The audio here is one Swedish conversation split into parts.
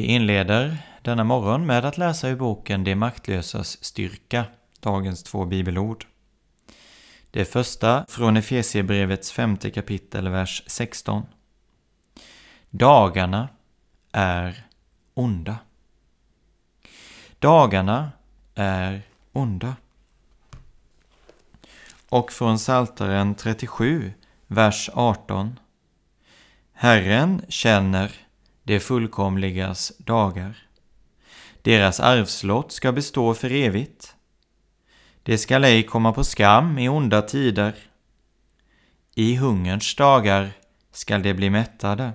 Vi inleder denna morgon med att läsa ur boken De maktlösas styrka, dagens två bibelord. Det första från Efesierbrevets femte kapitel, vers 16. Dagarna är onda. Dagarna är onda. Och från Saltaren 37, vers 18. Herren känner det fullkomligas dagar. Deras arvslott ska bestå för evigt. Det skall ej komma på skam i onda tider. I hungerns dagar skall de bli mättade.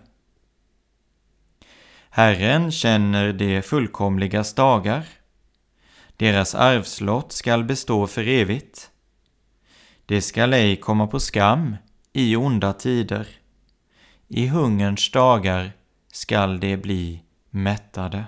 Herren känner de fullkomligas dagar. Deras arvslott skall bestå för evigt. Det skall ej komma på skam i onda tider. I hungerns dagar skall de bli mättade.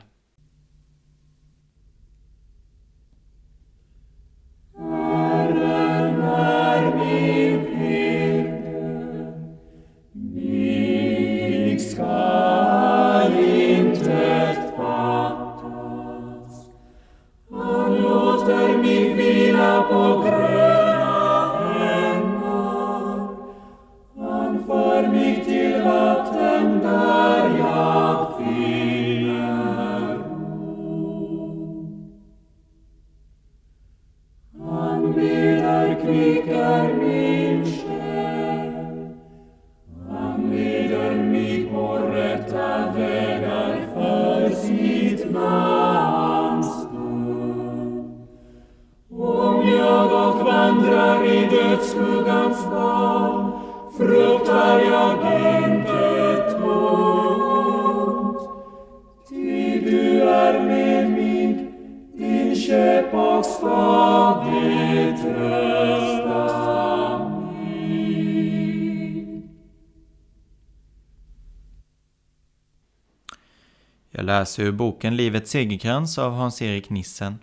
Läser ur boken Livets segerkrans av Hans-Erik Nissen.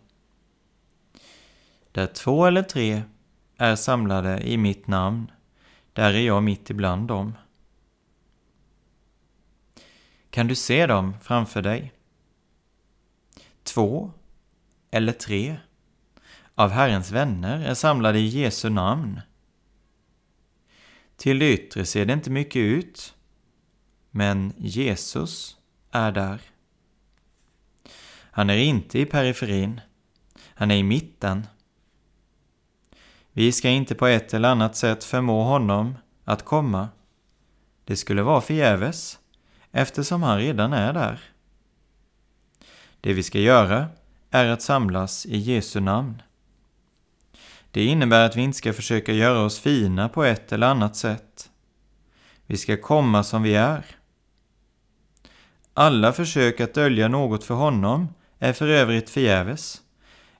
Där två eller tre är samlade i mitt namn, där är jag mitt ibland dem. Kan du se dem framför dig? Två eller tre av Herrens vänner är samlade i Jesu namn. Till det yttre ser det inte mycket ut, men Jesus är där. Han är inte i periferin, han är i mitten. Vi ska inte på ett eller annat sätt förmå honom att komma. Det skulle vara förgäves, eftersom han redan är där. Det vi ska göra är att samlas i Jesu namn. Det innebär att vi inte ska försöka göra oss fina på ett eller annat sätt. Vi ska komma som vi är. Alla försök att dölja något för honom är för övrigt förgäves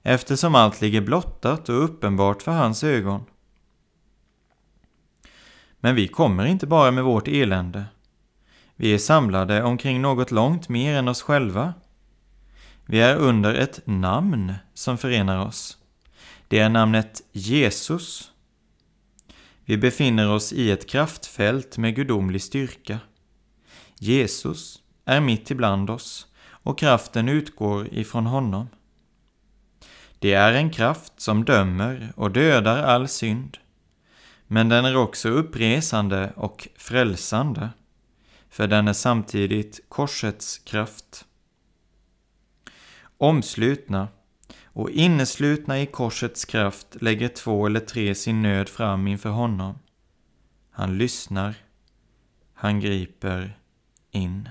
eftersom allt ligger blottat och uppenbart för hans ögon. Men vi kommer inte bara med vårt elände. Vi är samlade omkring något långt mer än oss själva. Vi är under ett namn som förenar oss. Det är namnet Jesus. Vi befinner oss i ett kraftfält med gudomlig styrka. Jesus är mitt ibland oss och kraften utgår ifrån honom. Det är en kraft som dömer och dödar all synd. Men den är också uppresande och frälsande, för den är samtidigt korsets kraft. Omslutna och inneslutna i korsets kraft lägger två eller tre sin nöd fram inför honom. Han lyssnar, han griper in.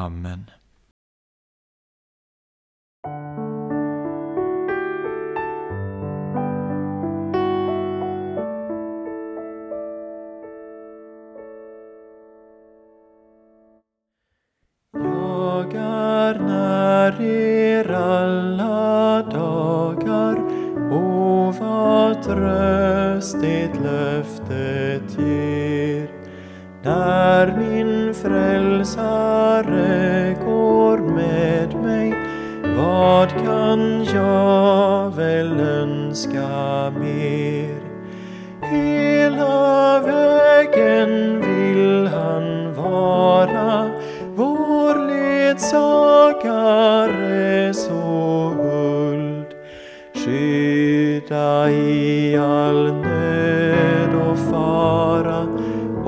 Amen.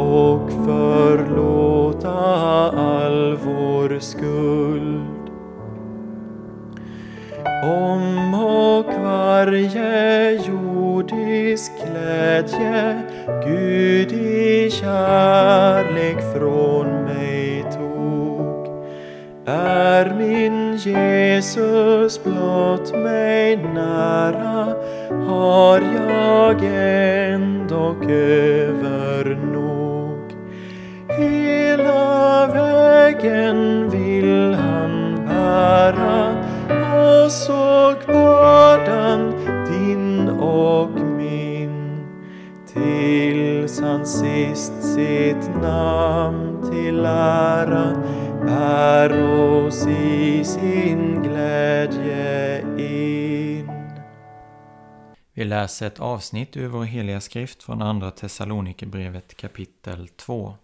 Och förlåta all vår skuld. Om och varje jordisk glädje Gud i kärlek från mig tog är min Jesus blott mig nära har jag ändock övernog vägen vill han bära oss och bördan din och min tills han sist sitt namn till ära bär oss i sin glädje in. Vi läser ett avsnitt ur vår heliga skrift från Andra Thessalonikerbrevet kapitel 2.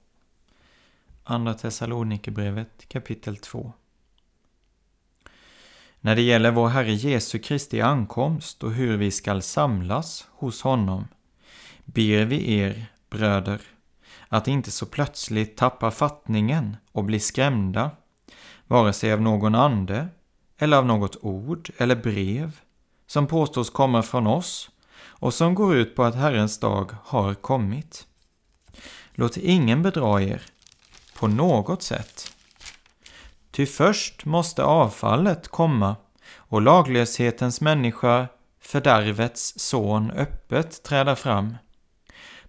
Andra Thessalonikerbrevet kapitel 2. När det gäller vår Herre Jesu Kristi ankomst och hur vi skall samlas hos honom ber vi er, bröder, att inte så plötsligt tappa fattningen och bli skrämda, vare sig av någon ande eller av något ord eller brev som påstås komma från oss och som går ut på att Herrens dag har kommit. Låt ingen bedra er på något sätt. Ty först måste avfallet komma och laglöshetens människa, fördärvets son, öppet träda fram.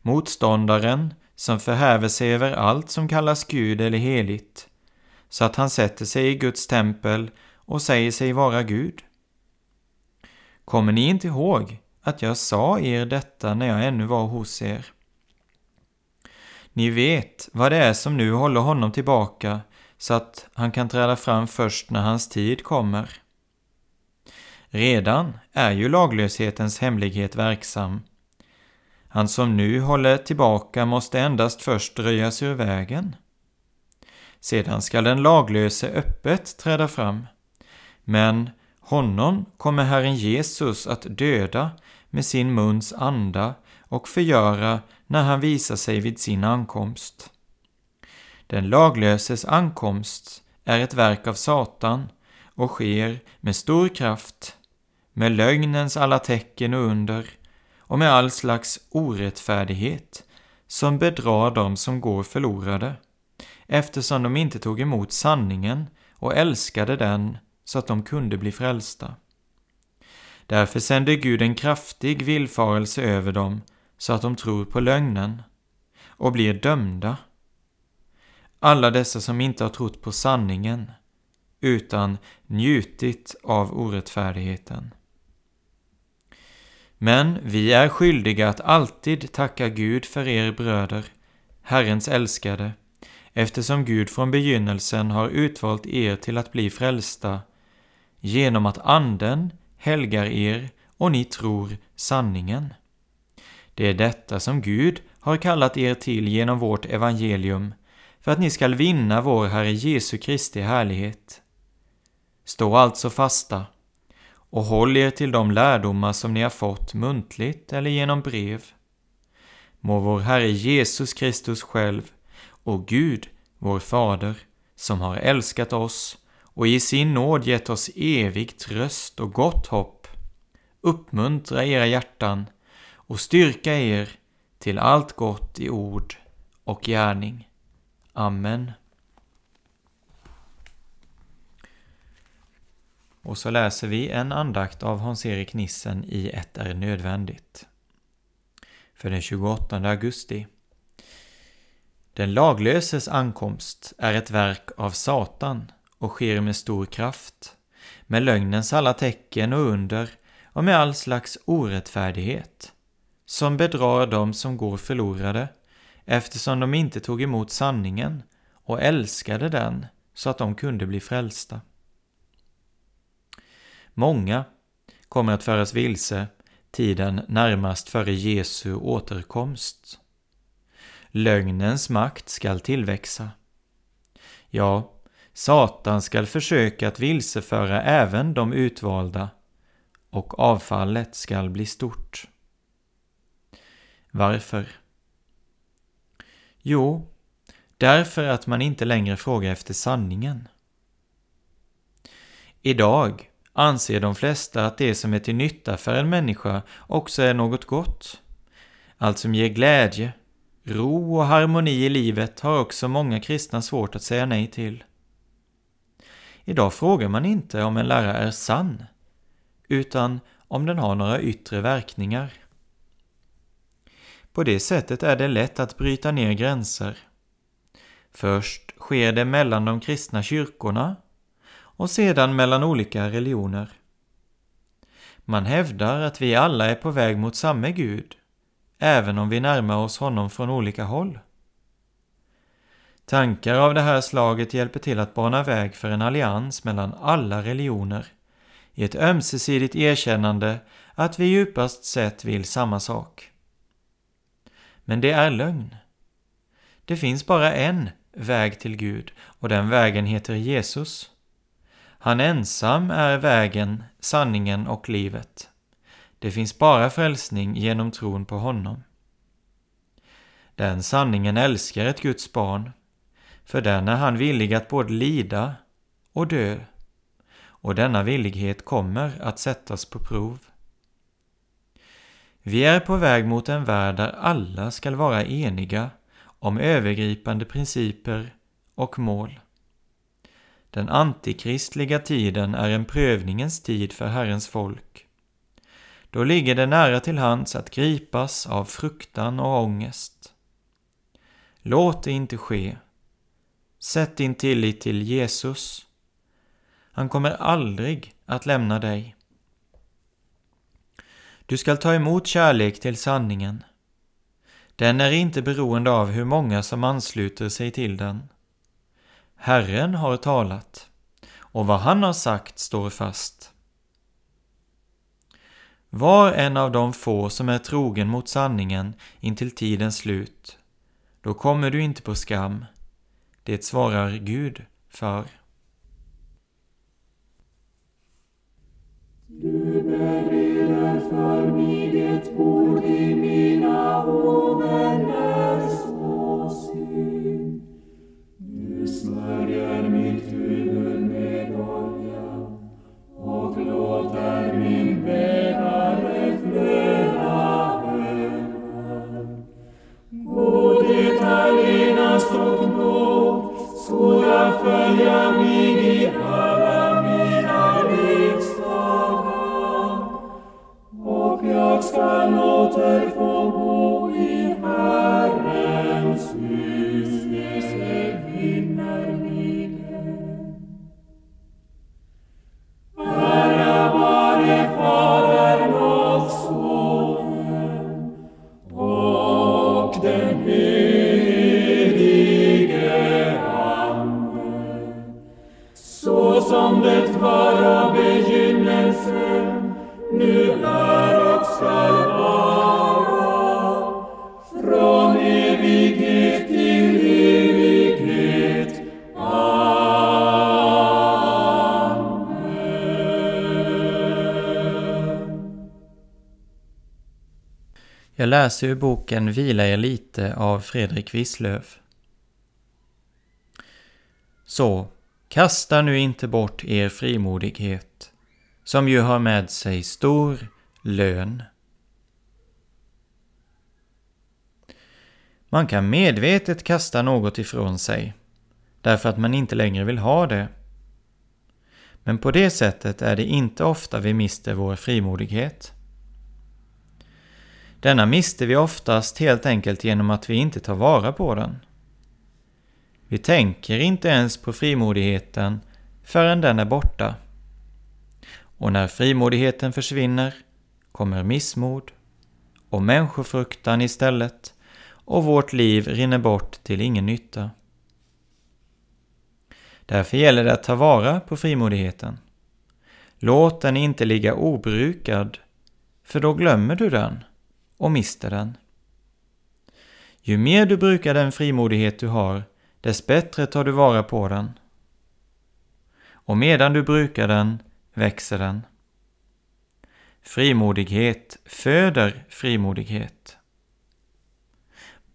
Motståndaren som förhäver sig över allt som kallas Gud eller heligt, så att han sätter sig i Guds tempel och säger sig vara Gud. Kommer ni inte ihåg att jag sa er detta när jag ännu var hos er? Ni vet vad det är som nu håller honom tillbaka så att han kan träda fram först när hans tid kommer. Redan är ju laglöshetens hemlighet verksam. Han som nu håller tillbaka måste endast först röjas ur vägen. Sedan skall den laglöse öppet träda fram. Men honom kommer Herren Jesus att döda med sin muns anda och förgöra när han visar sig vid sin ankomst. Den laglöses ankomst är ett verk av Satan och sker med stor kraft, med lögnens alla tecken och under och med all slags orättfärdighet som bedrar dem som går förlorade, eftersom de inte tog emot sanningen och älskade den så att de kunde bli frälsta. Därför sände Gud en kraftig villfarelse över dem så att de tror på lögnen och blir dömda. Alla dessa som inte har trott på sanningen utan njutit av orättfärdigheten. Men vi är skyldiga att alltid tacka Gud för er bröder, Herrens älskade, eftersom Gud från begynnelsen har utvalt er till att bli frälsta genom att Anden helgar er och ni tror sanningen. Det är detta som Gud har kallat er till genom vårt evangelium, för att ni skall vinna vår Herre Jesu Kristi härlighet. Stå alltså fasta och håll er till de lärdomar som ni har fått muntligt eller genom brev. Må vår Herre Jesus Kristus själv och Gud, vår Fader, som har älskat oss och i sin nåd gett oss evig tröst och gott hopp, uppmuntra era hjärtan och styrka er till allt gott i ord och gärning. Amen. Och så läser vi en andakt av Hans-Erik Nissen i Ett är nödvändigt. För den 28 augusti. Den laglöses ankomst är ett verk av Satan och sker med stor kraft, med lögnens alla tecken och under och med all slags orättfärdighet, som bedrar dem som går förlorade, eftersom de inte tog emot sanningen och älskade den så att de kunde bli frälsta. Många kommer att föras vilse tiden närmast före Jesu återkomst. Lögnens makt skall tillväxa. Ja, Satan skall försöka att vilseföra även de utvalda och avfallet skall bli stort. Varför? Jo, därför att man inte längre frågar efter sanningen. Idag anser de flesta att det som är till nytta för en människa också är något gott. Allt som ger glädje, ro och harmoni i livet har också många kristna svårt att säga nej till. Idag frågar man inte om en lära är sann, utan om den har några yttre verkningar. På det sättet är det lätt att bryta ner gränser. Först sker det mellan de kristna kyrkorna och sedan mellan olika religioner. Man hävdar att vi alla är på väg mot samme Gud, även om vi närmar oss honom från olika håll. Tankar av det här slaget hjälper till att bana väg för en allians mellan alla religioner i ett ömsesidigt erkännande att vi djupast sett vill samma sak. Men det är lögn. Det finns bara en väg till Gud och den vägen heter Jesus. Han ensam är vägen, sanningen och livet. Det finns bara frälsning genom tron på honom. Den sanningen älskar ett Guds barn, för den är han villig att både lida och dö, och denna villighet kommer att sättas på prov. Vi är på väg mot en värld där alla skall vara eniga om övergripande principer och mål. Den antikristliga tiden är en prövningens tid för Herrens folk. Då ligger det nära till hands att gripas av fruktan och ångest. Låt det inte ske. Sätt din tillit till Jesus. Han kommer aldrig att lämna dig. Du skall ta emot kärlek till sanningen. Den är inte beroende av hur många som ansluter sig till den. Herren har talat, och vad han har sagt står fast. Var en av de få som är trogen mot sanningen intill tidens slut, då kommer du inte på skam. Det svarar Gud för. Du mig ett bord i mina ovänners Jag läser ur boken Vila er lite av Fredrik Wisslöf. Så, kasta nu inte bort er frimodighet, som ju har med sig stor lön. Man kan medvetet kasta något ifrån sig, därför att man inte längre vill ha det. Men på det sättet är det inte ofta vi mister vår frimodighet. Denna mister vi oftast helt enkelt genom att vi inte tar vara på den. Vi tänker inte ens på frimodigheten förrän den är borta. Och när frimodigheten försvinner kommer missmod och människofruktan istället och vårt liv rinner bort till ingen nytta. Därför gäller det att ta vara på frimodigheten. Låt den inte ligga obrukad, för då glömmer du den och mister den. Ju mer du brukar den frimodighet du har, dess bättre tar du vara på den. Och medan du brukar den växer den. Frimodighet föder frimodighet.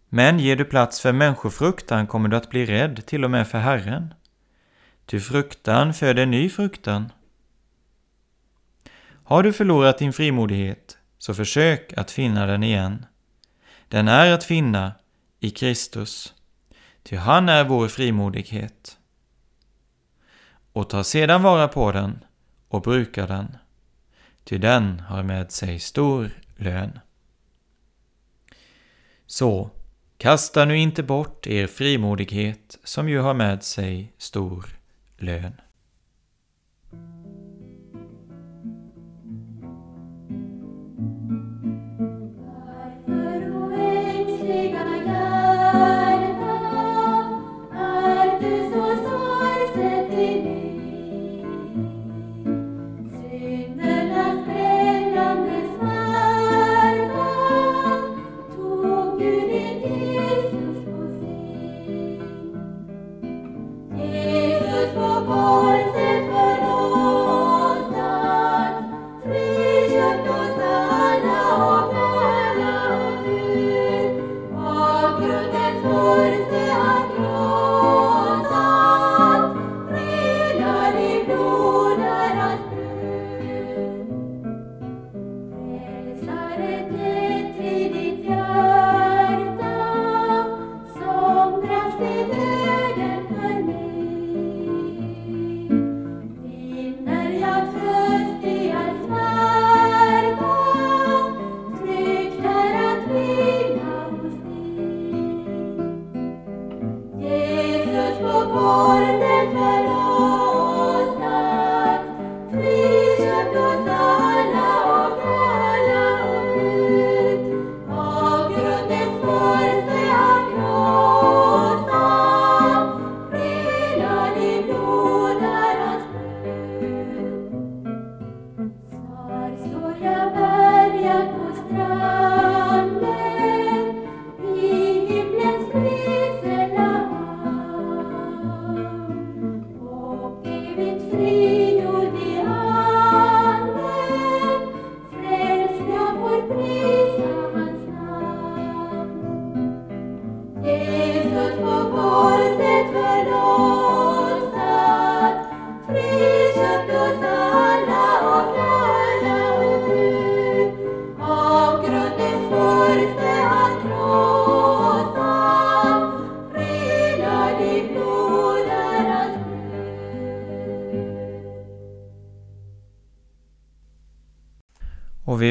Men ger du plats för människofruktan kommer du att bli rädd till och med för Herren. Ty fruktan föder ny fruktan. Har du förlorat din frimodighet, så försök att finna den igen. Den är att finna i Kristus, ty han är vår frimodighet. Och ta sedan vara på den och bruka den, ty den har med sig stor lön. Så, kasta nu inte bort er frimodighet som ju har med sig stor lön.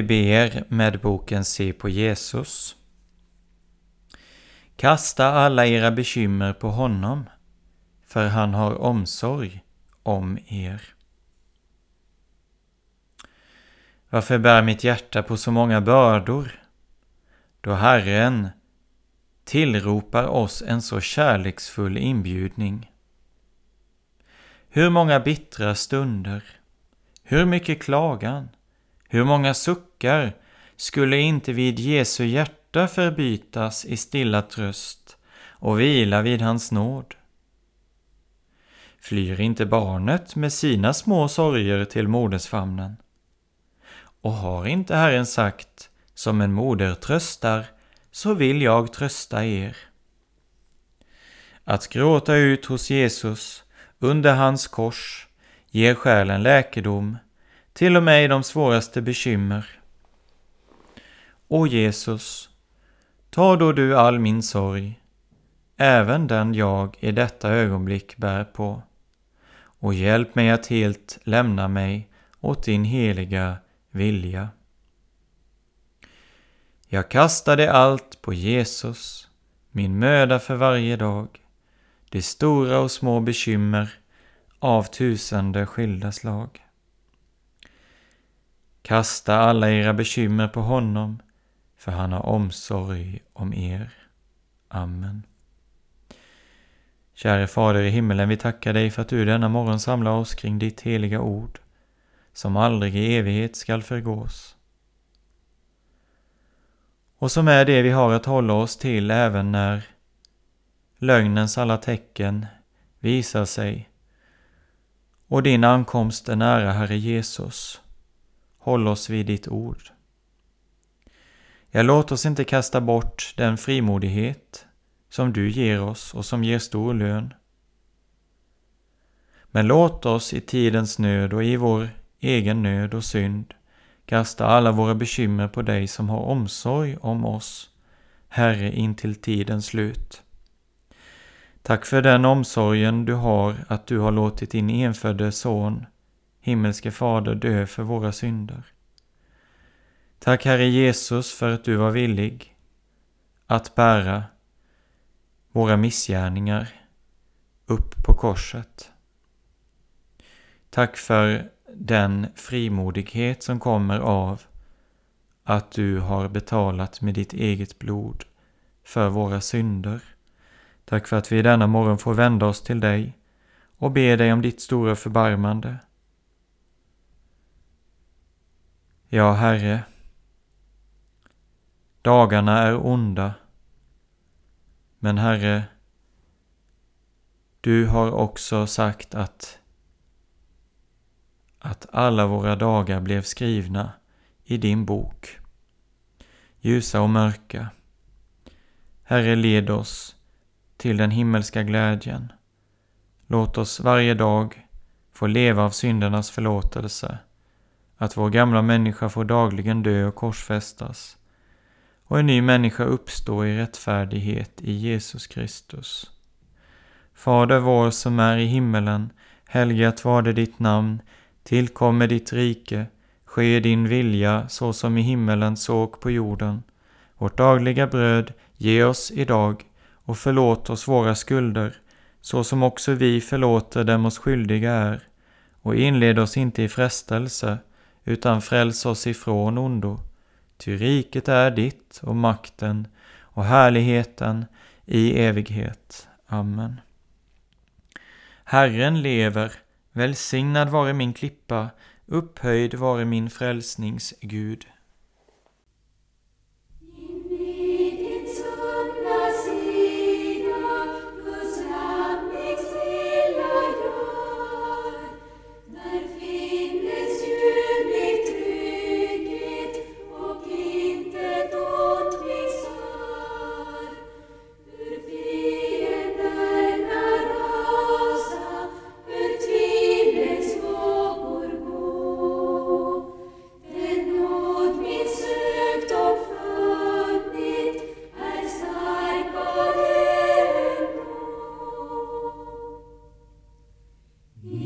Ber med boken Se på Jesus. Kasta alla era bekymmer på honom, för han har omsorg om er. Varför bär mitt hjärta på så många bördor? Då Herren tillropar oss en så kärleksfull inbjudning. Hur många bittra stunder, hur mycket klagan, hur många suckar skulle inte vid Jesu hjärta förbytas i stilla tröst och vila vid hans nåd? Flyr inte barnet med sina små sorger till modersfamnen? Och har inte Herren sagt Som en moder tröstar, så vill jag trösta er. Att gråta ut hos Jesus under hans kors ger själen läkedom, till och med i de svåraste bekymmer. O Jesus, ta då du all min sorg, även den jag i detta ögonblick bär på, och hjälp mig att helt lämna mig åt din heliga vilja. Jag kastade allt på Jesus, min möda för varje dag, de stora och små bekymmer av tusende skilda slag. Kasta alla era bekymmer på honom, för han har omsorg om er. Amen. Käre Fader i himmelen, vi tackar dig för att du denna morgon samlar oss kring ditt heliga ord, som aldrig i evighet skall förgås. Och som är det vi har att hålla oss till även när lögnens alla tecken visar sig och din ankomst är nära, Herre Jesus. Håll oss vid ditt ord. Ja, låt oss inte kasta bort den frimodighet som du ger oss och som ger stor lön. Men låt oss i tidens nöd och i vår egen nöd och synd kasta alla våra bekymmer på dig som har omsorg om oss, Herre, intill tidens slut. Tack för den omsorgen du har att du har låtit din enfödde son, himmelske Fader, dö för våra synder. Tack Herre Jesus för att du var villig att bära våra missgärningar upp på korset. Tack för den frimodighet som kommer av att du har betalat med ditt eget blod för våra synder. Tack för att vi denna morgon får vända oss till dig och be dig om ditt stora förbarmande. Ja, Herre, dagarna är onda, men Herre, du har också sagt att att alla våra dagar blev skrivna i din bok, ljusa och mörka. Herre, led oss till den himmelska glädjen. Låt oss varje dag få leva av syndernas förlåtelse, att vår gamla människa får dagligen dö och korsfästas och en ny människa uppstå i rättfärdighet i Jesus Kristus. Fader vår som är i himmelen, helgat var det ditt namn, tillkommer ditt rike, ske din vilja så som i himmelen såg på jorden. Vårt dagliga bröd ge oss idag och förlåt oss våra skulder, så som också vi förlåter dem oss skyldiga är. Och inled oss inte i frestelse, utan fräls oss ifrån ondo. Ty riket är ditt och makten och härligheten i evighet. Amen. Herren lever, välsignad vare min klippa, upphöjd vare min frälsningsgud. Gud.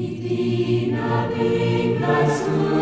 Divina vita sua.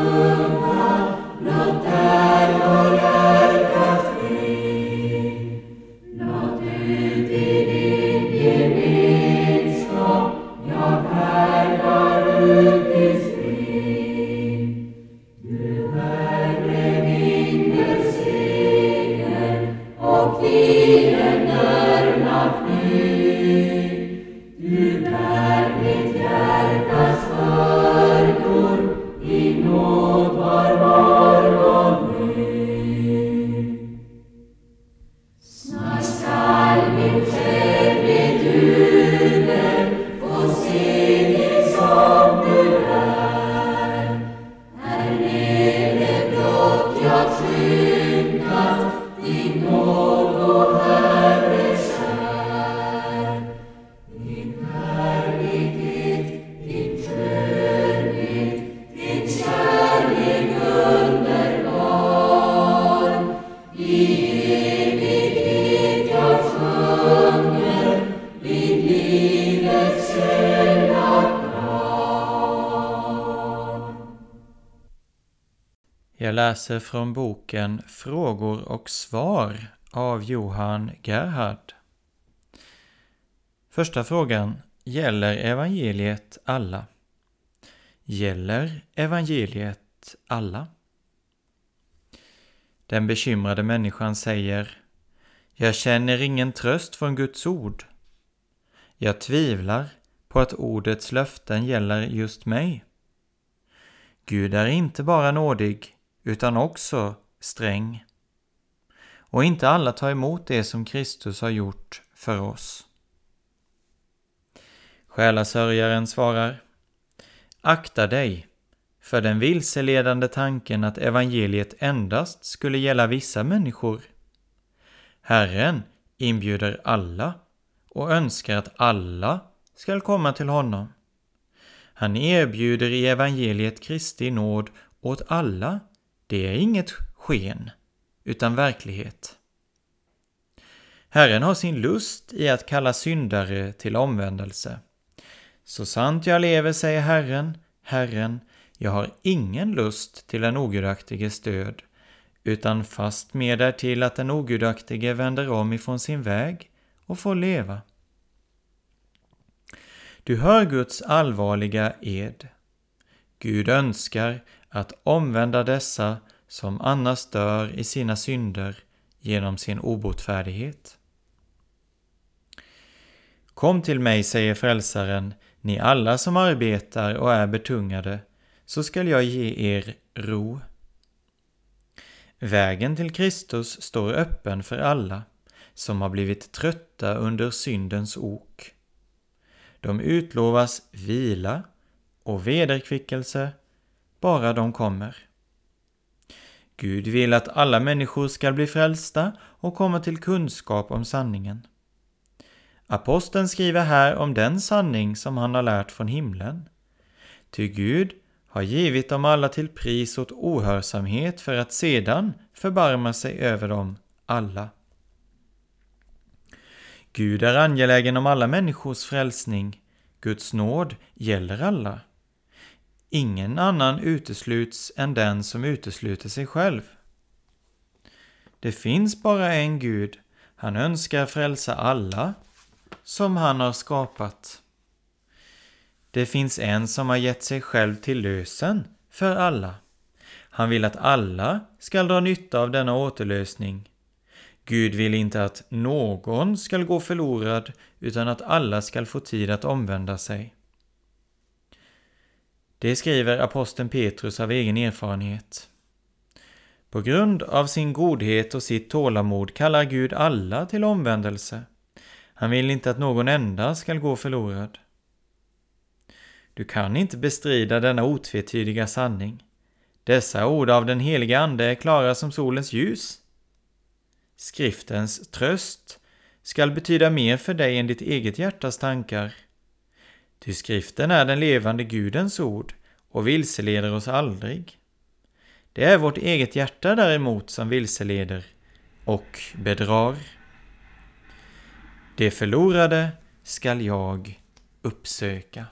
Läser från boken Frågor och svar av Johan Gerhard. Första frågan. Gäller evangeliet alla? Gäller evangeliet alla? Den bekymrade människan säger Jag känner ingen tröst från Guds ord. Jag tvivlar på att ordets löften gäller just mig. Gud är inte bara nådig utan också sträng. Och inte alla tar emot det som Kristus har gjort för oss. Själasörjaren svarar Akta dig för den vilseledande tanken att evangeliet endast skulle gälla vissa människor. Herren inbjuder alla och önskar att alla skall komma till honom. Han erbjuder i evangeliet Kristi nåd åt alla. Det är inget sken, utan verklighet. Herren har sin lust i att kalla syndare till omvändelse. Så sant jag lever, säger Herren, Herren, jag har ingen lust till den ogudaktiges död, utan fast med därtill att den ogudaktige vänder om ifrån sin väg och får leva. Du hör Guds allvarliga ed. Gud önskar att omvända dessa som annars dör i sina synder genom sin obotfärdighet. Kom till mig, säger Frälsaren, ni alla som arbetar och är betungade, så skall jag ge er ro. Vägen till Kristus står öppen för alla som har blivit trötta under syndens ok. De utlovas vila och vederkvickelse, bara de kommer. Gud vill att alla människor skall bli frälsta och komma till kunskap om sanningen. Aposteln skriver här om den sanning som han har lärt från himlen. Ty Gud har givit dem alla till pris åt ohörsamhet för att sedan förbarma sig över dem alla. Gud är angelägen om alla människors frälsning. Guds nåd gäller alla. Ingen annan utesluts än den som utesluter sig själv. Det finns bara en Gud. Han önskar frälsa alla som han har skapat. Det finns en som har gett sig själv till lösen för alla. Han vill att alla skall dra nytta av denna återlösning. Gud vill inte att någon skall gå förlorad utan att alla skall få tid att omvända sig. Det skriver aposteln Petrus av egen erfarenhet. På grund av sin godhet och sitt tålamod kallar Gud alla till omvändelse. Han vill inte att någon enda skall gå förlorad. Du kan inte bestrida denna otvetydiga sanning. Dessa ord av den heliga Ande är klara som solens ljus. Skriftens tröst skall betyda mer för dig än ditt eget hjärtas tankar. Ty skriften är den levande Gudens ord och vilseleder oss aldrig. Det är vårt eget hjärta däremot som vilseleder och bedrar. Det förlorade skall jag uppsöka.